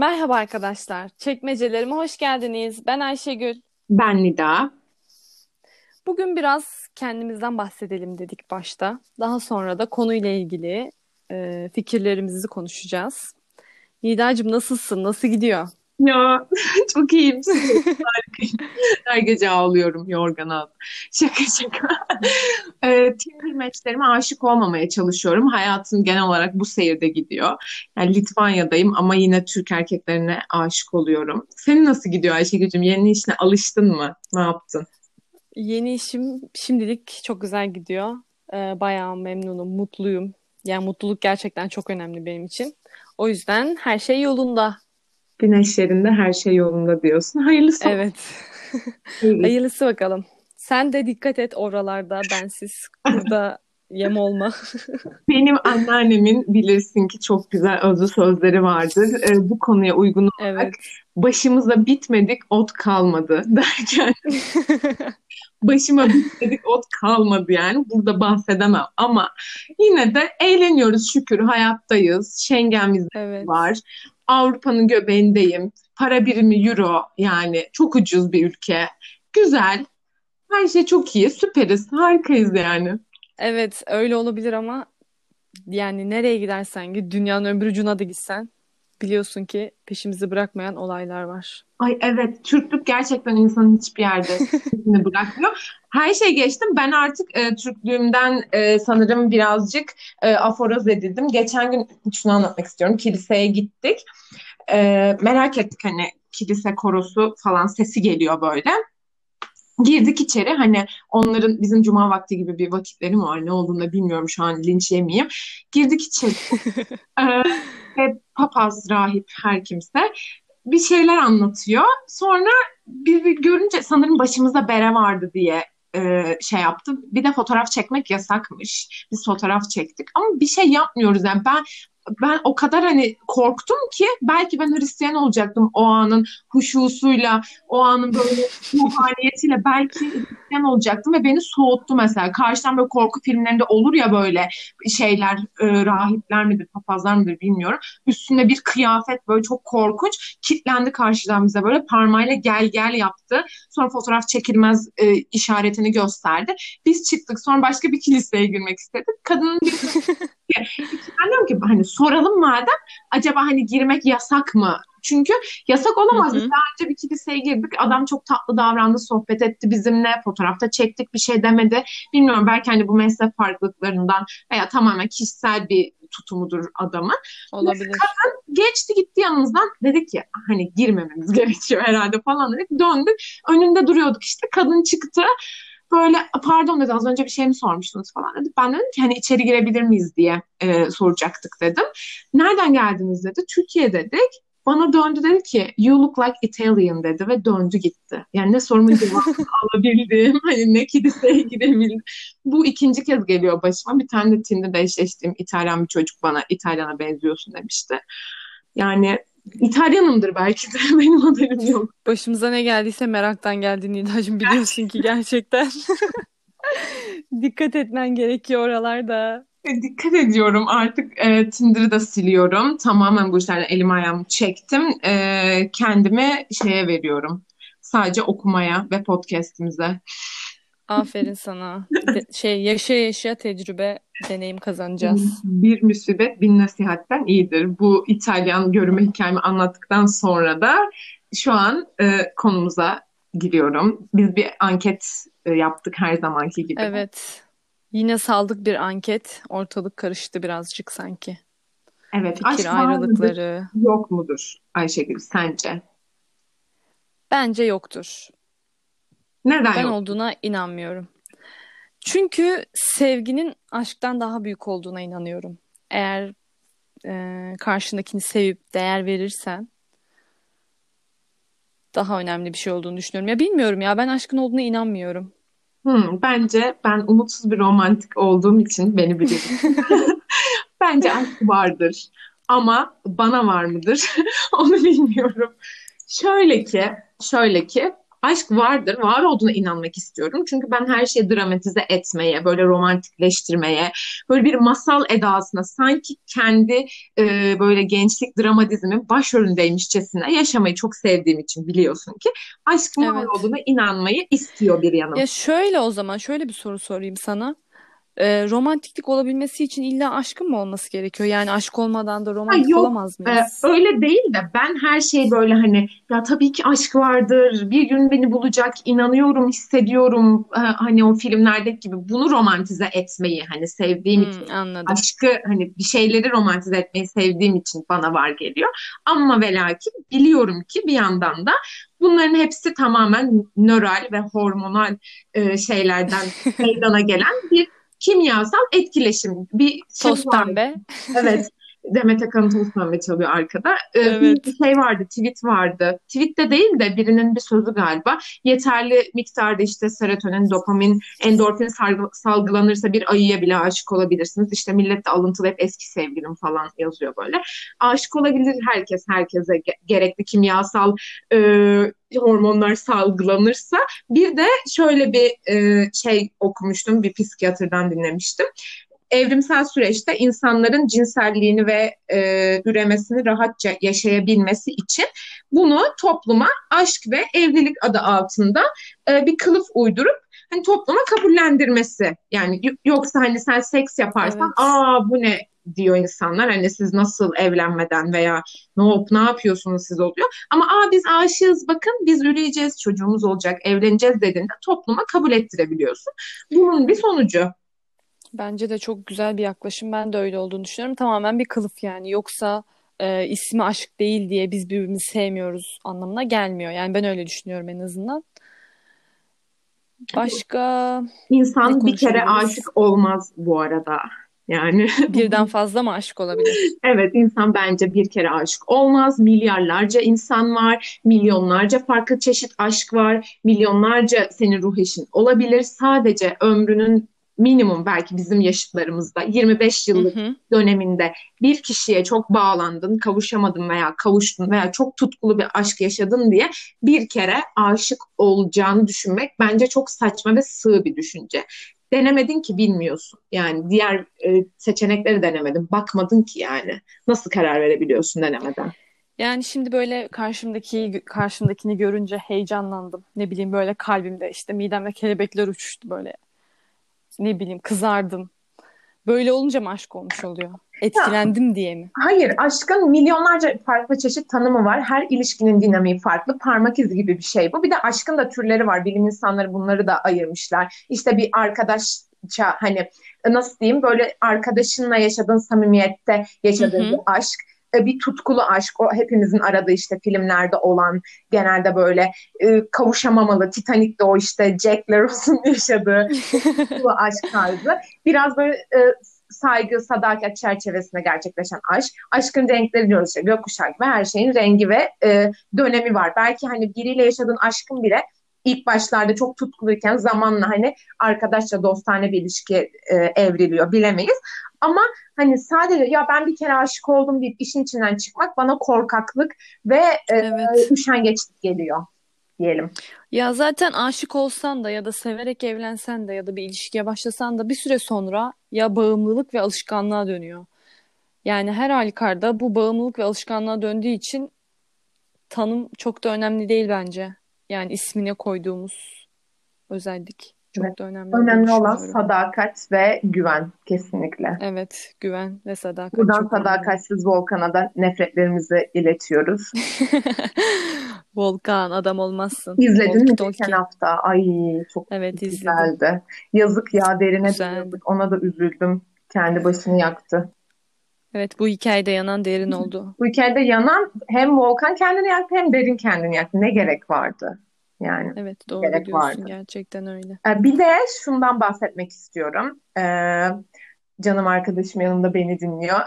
Merhaba arkadaşlar. Çekmecelerime hoş geldiniz. Ben Ayşegül. Ben Nida. Bugün biraz kendimizden bahsedelim dedik başta. Daha sonra da konuyla ilgili e, fikirlerimizi konuşacağız. Nidacığım nasılsın? Nasıl gidiyor? Ya çok iyiyim. Her gece ağlıyorum yorgan altı. Şaka şaka. e, Tinder matchlerime aşık olmamaya çalışıyorum. Hayatım genel olarak bu seyirde gidiyor. Yani Litvanya'dayım ama yine Türk erkeklerine aşık oluyorum. Senin nasıl gidiyor Ayşegül'cüm? Yeni işine alıştın mı? Ne yaptın? Yeni işim şimdilik çok güzel gidiyor. Ee, bayağı memnunum, mutluyum. Yani mutluluk gerçekten çok önemli benim için. O yüzden her şey yolunda. Güneşlerinde her şey yolunda diyorsun. Hayırlısı. Evet. Hayırlısı bakalım. Sen de dikkat et oralarda bensiz burada yem olma. Benim anneannemin bilirsin ki çok güzel özlü sözleri vardır. Ee, bu konuya uygun olarak evet. başımıza bitmedik ot kalmadı derken başıma bitmedik ot kalmadı yani burada bahsedemem ama yine de eğleniyoruz şükür hayattayız. Schengen'imiz evet. var. Avrupa'nın göbeğindeyim. Para birimi euro yani çok ucuz bir ülke. Güzel. Her şey çok iyi. Süperiz. Harikayız yani. Evet öyle olabilir ama yani nereye gidersen git dünyanın öbür ucuna da gitsen biliyorsun ki peşimizi bırakmayan olaylar var. Ay evet Türklük gerçekten insanın hiçbir yerde peşini bırakmıyor. Her şey geçtim. Ben artık e, Türklüğümden e, sanırım birazcık e, aforoz edildim. Geçen gün şunu anlatmak istiyorum. Kiliseye gittik. E, merak ettik hani kilise korosu falan sesi geliyor böyle. Girdik içeri hani onların bizim cuma vakti gibi bir vakitleri mi var ne olduğunu da bilmiyorum şu an linç yemeyeyim. Girdik içeri ee, papaz, rahip her kimse bir şeyler anlatıyor. Sonra bir, bir görünce sanırım başımızda bere vardı diye e, şey yaptım. Bir de fotoğraf çekmek yasakmış. Biz fotoğraf çektik ama bir şey yapmıyoruz yani. Ben ben o kadar hani korktum ki belki ben Hristiyan olacaktım o anın huşusuyla, o anın böyle ruhaniyetiyle belki Hristiyan olacaktım ve beni soğuttu mesela. Karşıdan böyle korku filmlerinde olur ya böyle şeyler, e, rahipler midir, papazlar mıdır bilmiyorum. Üstünde bir kıyafet böyle çok korkunç. Kitlendi karşıdan bize böyle parmağıyla gel gel yaptı. Sonra fotoğraf çekilmez e, işaretini gösterdi. Biz çıktık sonra başka bir kiliseye girmek istedik. Kadının bir ben diyorum ki hani soralım madem acaba hani girmek yasak mı? Çünkü yasak olamaz. Biz daha önce bir kiliseye girdik. Adam çok tatlı davrandı, sohbet etti bizimle. Fotoğrafta çektik bir şey demedi. Bilmiyorum belki hani bu meslek farklılıklarından veya tamamen kişisel bir tutumudur adamın. Olabilir. Kadın geçti gitti yanımızdan. Dedik ki hani girmememiz gerekiyor herhalde falan dedik. Döndük. Önünde duruyorduk işte. Kadın çıktı böyle pardon dedi az önce bir şey mi sormuştunuz falan dedi. Ben dedim ki hani içeri girebilir miyiz diye e, soracaktık dedim. Nereden geldiniz dedi. Türkiye dedik. Bana döndü dedi ki you look like Italian dedi ve döndü gitti. Yani ne sorumun cevabını alabildim. Hani ne kiliseye girebildim. Bu ikinci kez geliyor başıma. Bir tane de Tinder'da eşleştiğim İtalyan bir çocuk bana İtalyan'a benziyorsun demişti. Yani İtalyanımdır belki de benim haberim yok. Başımıza ne geldiyse meraktan geldi Nidacığım biliyorsun ki gerçekten. Dikkat etmen gerekiyor oralarda. E, dikkat ediyorum artık e, Tinder'ı da siliyorum. Tamamen bu işlerden elimi ayağımı çektim. E, kendimi şeye veriyorum. Sadece okumaya ve podcast'imize. Aferin sana. De, şey yaşa yaşa tecrübe, deneyim kazanacağız. Bir müsibet bin nasihatten iyidir. Bu İtalyan görme hikayemi anlattıktan sonra da şu an e, konumuza giriyorum. Biz bir anket e, yaptık her zamanki gibi. Evet. Yine saldık bir anket. Ortalık karıştı birazcık sanki. Evet. Fikir aşk ayrılıkları. Mıdır, yok mudur Ayşegül sence? Bence yoktur. Neden Ben yok? olduğuna inanmıyorum. Çünkü sevginin aşktan daha büyük olduğuna inanıyorum. Eğer e, karşındakini sevip değer verirsen daha önemli bir şey olduğunu düşünüyorum. Ya bilmiyorum ya ben aşkın olduğuna inanmıyorum. Hmm, bence ben umutsuz bir romantik olduğum için beni bilirim. bence aşk vardır. Ama bana var mıdır? Onu bilmiyorum. Şöyle ki, şöyle ki aşk vardır, var olduğuna inanmak istiyorum. Çünkü ben her şeyi dramatize etmeye, böyle romantikleştirmeye, böyle bir masal edasına sanki kendi e, böyle gençlik dramatizmin başrolündeymişçesine yaşamayı çok sevdiğim için biliyorsun ki Evet. var olduğuna inanmayı istiyor bir yanım. Ya şöyle o zaman şöyle bir soru sorayım sana. Ee, romantiklik olabilmesi için illa aşkın mı olması gerekiyor? Yani aşk olmadan da Ha, romantik yok olamaz e, mıyız? öyle değil de ben her şey böyle hani ya tabii ki aşk vardır bir gün beni bulacak inanıyorum hissediyorum e, hani o filmlerdeki gibi bunu romantize etmeyi hani sevdiğim için Hmm, anladım. aşkı hani bir şeyleri romantize etmeyi sevdiğim için bana var geliyor ama ve lakin biliyorum ki bir yandan da bunların hepsi tamamen nöral ve hormonal e, şeylerden meydana gelen bir kimyasal etkileşim bir Toz pembe. Evet. Demet Akalın toz pembe çalıyor arkada. Ee, Evet. bir şey vardı, tweet vardı. Tweette değil de birinin bir sözü galiba. Yeterli miktarda işte serotonin, dopamin, endorfin salgı- salgılanırsa bir ayıya bile aşık olabilirsiniz. İşte millet de alıntılı hep eski sevgilim falan yazıyor böyle. Aşık olabilir herkes herkese ge- gerekli kimyasal e, hormonlar salgılanırsa. Bir de şöyle bir e, şey okumuştum, bir psikiyatrdan dinlemiştim evrimsel süreçte insanların cinselliğini ve e, üremesini rahatça yaşayabilmesi için bunu topluma aşk ve evlilik adı altında e, bir kılıf uydurup hani topluma kabullendirmesi. Yani yoksa hani sen seks yaparsan Evet. aa bu ne diyor insanlar hani siz nasıl evlenmeden veya ne olup ne yapıyorsunuz siz oluyor. Ama aa biz aşığız bakın biz üreyeceğiz çocuğumuz olacak evleneceğiz dediğinde topluma kabul ettirebiliyorsun. Bunun bir sonucu. Bence de çok güzel bir yaklaşım. Ben de öyle olduğunu düşünüyorum. Tamamen bir kılıf yani. Yoksa e, ismi aşk değil diye biz birbirimizi sevmiyoruz anlamına gelmiyor. Yani ben öyle düşünüyorum en azından. Başka İnsan bir kere aşık olmaz bu arada. Yani Birden fazla mı aşk olabilir? evet insan bence bir kere aşık olmaz. Milyarlarca insan var, milyonlarca farklı çeşit aşk var, milyonlarca senin ruh eşin olabilir. Sadece ömrünün minimum belki bizim yaşıtlarımızda 25 Hı yıllık hı. döneminde bir kişiye çok bağlandın, kavuşamadın veya kavuştun veya çok tutkulu bir aşk yaşadın diye bir kere aşık olacağını düşünmek bence çok saçma ve sığ bir düşünce. Denemedin ki bilmiyorsun. Yani diğer e, seçenekleri denemedin. Bakmadın ki yani. Nasıl karar verebiliyorsun denemeden? Yani şimdi böyle karşımdaki karşımdakini görünce heyecanlandım. Ne bileyim böyle kalbimde işte midemde kelebekler uçuştu böyle. Ne bileyim kızardım. Böyle olunca mı aşk olmuş oluyor? Ya Etkilendim diye mi? Hayır, aşkın milyonlarca farklı çeşit tanımı var. Her ilişkinin dinamiği farklı. Parmak izi gibi bir şey bu. Bir de aşkın da türleri var. Bilim insanları bunları da ayırmışlar. İşte bir arkadaşça hani nasıl diyeyim böyle arkadaşınla yaşadığın samimiyette yaşadığın bir hı. aşk. E, Bir tutkulu aşk, o hepimizin aradığı işte filmlerde olan genelde böyle e, kavuşamamalı. Titanic'te o işte Jack Rose'un yaşadığı tutkulu aşk tarzı. Biraz böyle e, saygı, sadakat çerçevesinde gerçekleşen aşk. Aşkın renkleri diyoruz işte gökkuşağı gibi her şeyin rengi ve e, dönemi var. Belki hani biriyle yaşadığın aşkın bile ilk başlarda çok tutkuluyken zamanla hani arkadaşça dostane bir ilişki e, evriliyor bilemeyiz. Ama hani sadece ya ben bir kere aşık oldum deyip işin içinden çıkmak bana korkaklık ve e, Evet. üşengeçlik geliyor diyelim. Ya zaten aşık olsan da ya da severek evlensen de ya da bir ilişkiye başlasan da bir süre sonra ya bağımlılık ve alışkanlığa dönüyor. Yani her halükarda bu bağımlılık ve alışkanlığa döndüğü için tanım çok da önemli değil bence. Yani ismine koyduğumuz özellik Evet. çok da önemli Önemli olan sadakat ve güven kesinlikle. Evet, güven ve sadakat Buradan çok önemli. sadakatsiz Volkan'a da nefretlerimizi iletiyoruz. Volkan adam olmazsın. İzledin mi geçen hafta? Ay çok Evet izledim. güzeldi. Yazık ya derine yazık. Ona da üzüldüm. Kendi başını yaktı. Evet bu hikayede yanan derin oldu. Bu hikayede yanan hem Volkan kendini yaktı hem Derin kendini yaktı. Ne gerek vardı? Yani Evet doğru gerek diyorsun vardı. gerçekten öyle. Ee, Bir de şundan bahsetmek istiyorum. Ee, canım arkadaşım yanımda beni dinliyor.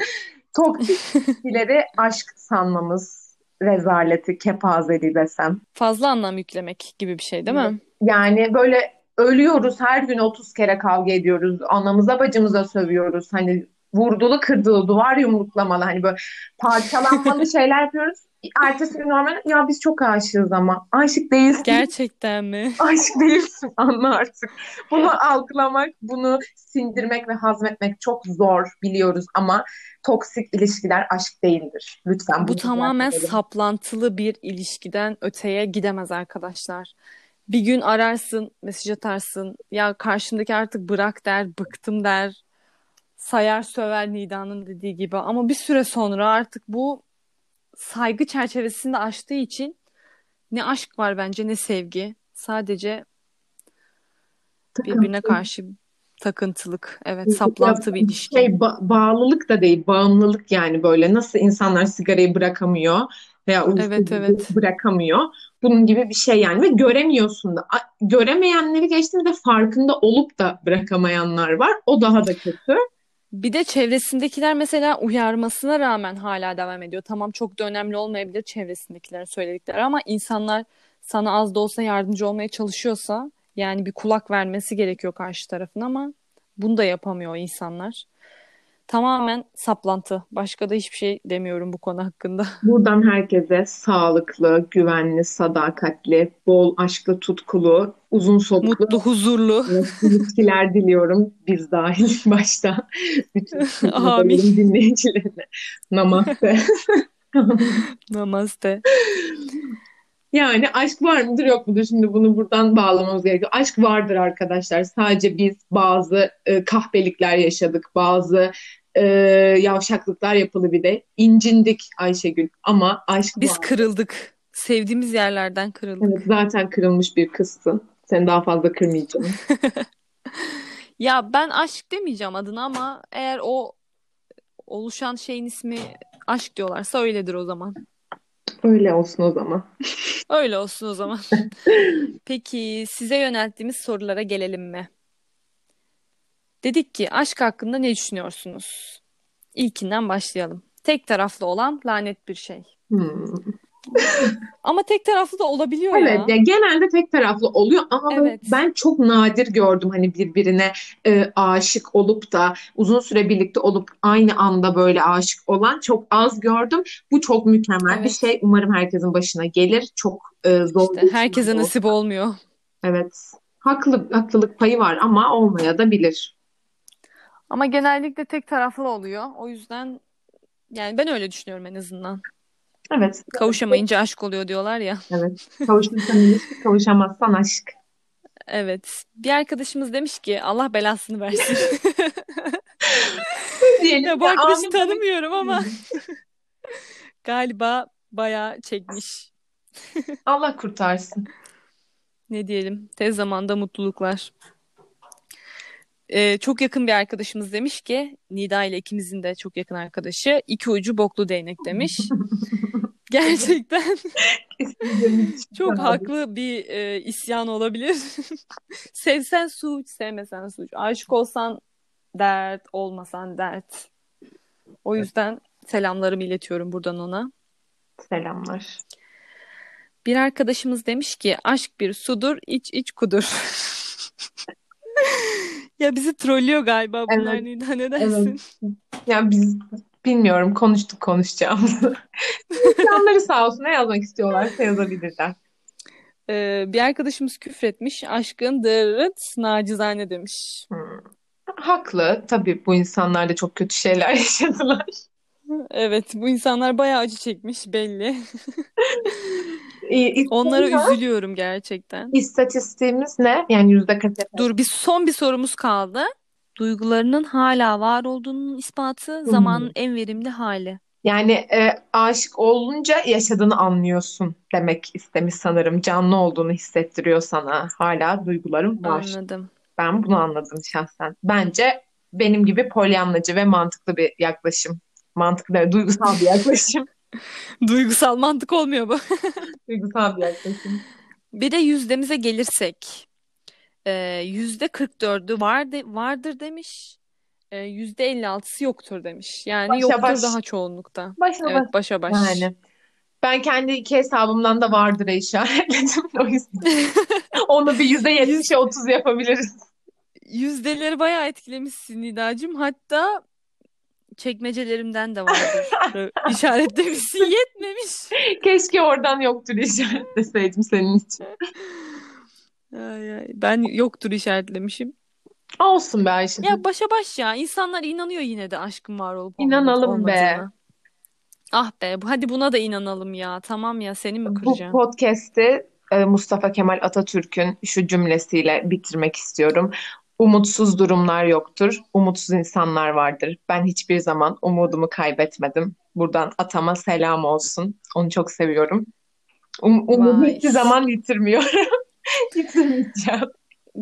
Toksik ilişkileri aşk sanmamız rezaleti, kepazeliği desem. Fazla anlam yüklemek gibi bir şey değil mi? Yani böyle ölüyoruz her gün 30 kere kavga ediyoruz. Anamıza bacımıza sövüyoruz. Hani vurdulu kırdılı duvar yumruklamalı hani böyle parçalanmalı şeyler yapıyoruz. Ertesi gün normal ya biz çok aşığız ama aşık değilsin. Gerçekten mi? Aşık değilsin anla artık. Bunu algılamak, bunu sindirmek ve hazmetmek çok zor biliyoruz ama toksik ilişkiler aşk değildir. Lütfen Bu tamamen düzeltelim. saplantılı bir ilişkiden öteye gidemez arkadaşlar. Bir gün ararsın, mesaj atarsın. Ya karşımdaki artık bırak der, bıktım der. Sayar söver Nida'nın dediği gibi. Ama bir süre sonra artık bu saygı çerçevesinde aştığı için ne aşk var bence ne sevgi. Sadece birbirine karşı takıntılık. Evet, saplantı bir ilişki. Şey, ba- bağlılık da değil, bağımlılık yani böyle. Nasıl insanlar sigarayı bırakamıyor veya Evet, evet. bırakamıyor. Bunun gibi bir şey yani ve göremiyorsun da. Göremeyenleri geçtiğinde farkında olup da bırakamayanlar var. O daha da kötü. Bir de çevresindekiler mesela uyarmasına rağmen hala devam ediyor. Tamam çok da önemli olmayabilir çevresindekilerin söyledikleri ama insanlar sana az da olsa yardımcı olmaya çalışıyorsa yani bir kulak vermesi gerekiyor karşı tarafın ama bunu da yapamıyor insanlar. Tamamen saplantı. Başka da hiçbir şey demiyorum bu konu hakkında. Buradan herkese sağlıklı, güvenli, sadakatli, bol aşklı, tutkulu, uzun soluklu Mutlu, huzurlu. ilişkiler diliyorum. Biz dahil başta. Bütün Amin. dinleyicilerine. Namaste. Namaste. Yani aşk var mıdır yok mudur? Şimdi bunu buradan bağlamamız gerekiyor. Aşk vardır arkadaşlar. Sadece biz bazı e, kahpelikler yaşadık. Bazı e, yavşaklıklar yapıldı bir de. İncindik Ayşegül. Ama aşk Biz var. kırıldık. Sevdiğimiz yerlerden kırıldık. Evet, zaten kırılmış bir kızsın. Seni daha fazla kırmayacağım. Ya ben aşk demeyeceğim adına ama eğer o oluşan şeyin ismi aşk diyorlarsa öyledir o zaman. Öyle olsun o zaman. Öyle olsun o zaman. Peki size yönelttiğimiz sorulara gelelim mi? Dedik ki aşk hakkında ne düşünüyorsunuz? İlkinden başlayalım. Tek taraflı olan lanet bir şey. Hmm. Ama tek taraflı da olabiliyor Evet, ya. ya genelde tek taraflı oluyor ama Evet. ben çok nadir gördüm hani birbirine e, aşık olup da uzun süre birlikte olup aynı anda böyle aşık olan çok az gördüm. Bu çok mükemmel bir Evet. şey. Umarım herkesin başına gelir. Çok e, zor İşte bir herkese nasip olmuyor. Evet. Haklı, haklılık payı var ama olmaya da bilir. Ama genellikle tek taraflı oluyor. O yüzden yani ben öyle düşünüyorum en azından. Evet. Kavuşamayınca aşk oluyor diyorlar ya. Evet. Kavuşursan ilişki, kavuşamazsan aşk. Evet. Bir arkadaşımız demiş ki Allah belasını versin. Ya bu arkadaşı tanımıyorum ama galiba bayağı çekmiş. Allah kurtarsın. Ne diyelim? Tez zamanda mutluluklar. Ee, çok yakın bir arkadaşımız demiş ki Nida ile ikimizin de çok yakın arkadaşı iki ucu boklu değnek demiş. Gerçekten çok haklı bir e, isyan olabilir. Sevsen suç, sevmesen suç. Aşık olsan dert, olmasan dert. O yüzden selamlarımı iletiyorum buradan ona. Selamlar. Bir arkadaşımız demiş ki aşk bir sudur, iç iç kudur. Ya bizi trollüyor galiba bunlar Evet. Nida ne dersin? Ya biz bilmiyorum konuştuk konuşacağımızı. İnsanları sağ olsun ne yazmak istiyorlarsa yazabilirler. Ee, bir arkadaşımız küfretmiş. Aşkın dırırt nacizane demiş. Hmm. Haklı. Tabii bu insanlar da çok kötü şeyler yaşadılar. Evet bu insanlar bayağı acı çekmiş belli. İ- Onlara üzülüyorum gerçekten. İstatistiğimiz ne? Yani yüzde kaç? Dur bir son bir sorumuz kaldı. Duygularının hala var olduğunun ispatı zamanın en verimli hali. Yani e, aşık olunca yaşadığını anlıyorsun demek istemiş sanırım. Canlı olduğunu hissettiriyor sana. Hala duygularım var. Anladım. Ben bunu anladım şahsen. Bence benim gibi polyanlacı ve mantıklı bir yaklaşım. Mantıklı, duygusal bir yaklaşım. Duygusal mantık olmuyor bu. Duygusal bir yaklaşım. Bir de yüzdemize gelirsek. Ee, yüzde 44'ü vardı, vardır demiş. Ee, Yüzde 56'sı yoktur demiş. Yani Başa yoktur baş. daha çoğunlukta. Başına Evet baş. başa baş. Yani. Ben kendi iki hesabımdan da vardır işaretledim. O yüzden. Onu bir yüzde yetmişe otuz yapabiliriz. Yüzdeleri bayağı etkilemişsin Nidacığım. Hatta çekmecelerimden de vardır. İşaretlemişsin yetmemiş. Keşke oradan yoktur işaretleseydim senin için. Ay, ay. Ben yoktur işaretlemişim. Olsun be Ayşe. Ya başa baş ya. İnsanlar inanıyor yine de aşkın var olup İnanalım be. Ah be. bu- Hadi buna da inanalım ya. Tamam ya seni mi Bu kıracağım? podcast'i e, Mustafa Kemal Atatürk'ün şu cümlesiyle bitirmek istiyorum. Umutsuz durumlar yoktur, umutsuz insanlar vardır. Ben hiçbir zaman umudumu kaybetmedim. Buradan atama selam olsun. Onu çok seviyorum. Um, umudumu hiçbir zaman yitirmiyorum. Yitirmeyeceğim.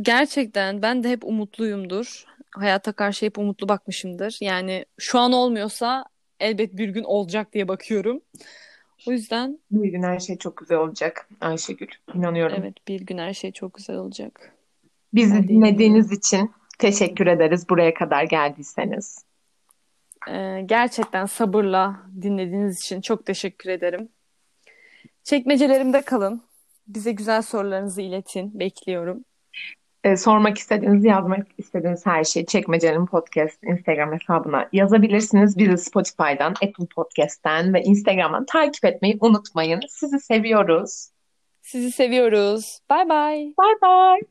Gerçekten ben de hep umutluyumdur. Hayata karşı hep umutlu bakmışımdır. Yani şu an olmuyorsa elbet bir gün olacak diye bakıyorum. O yüzden Bir gün her şey çok güzel olacak Ayşegül. İnanıyorum. evet bir gün her şey çok güzel olacak. Bizi Ben dinlediğiniz için teşekkür ederiz buraya kadar geldiyseniz. Ee, gerçekten sabırla dinlediğiniz için çok teşekkür ederim. Çekmecelerimde kalın. Bize güzel sorularınızı iletin. Bekliyorum. Ee, sormak istediğiniz, yazmak istediğiniz her şeyi Çekmece'nin podcast Instagram hesabına yazabilirsiniz. Bizi Spotify'dan, Apple Podcast'ten ve Instagram'dan takip etmeyi unutmayın. Sizi seviyoruz. Sizi seviyoruz. Bay bay. Bye bye.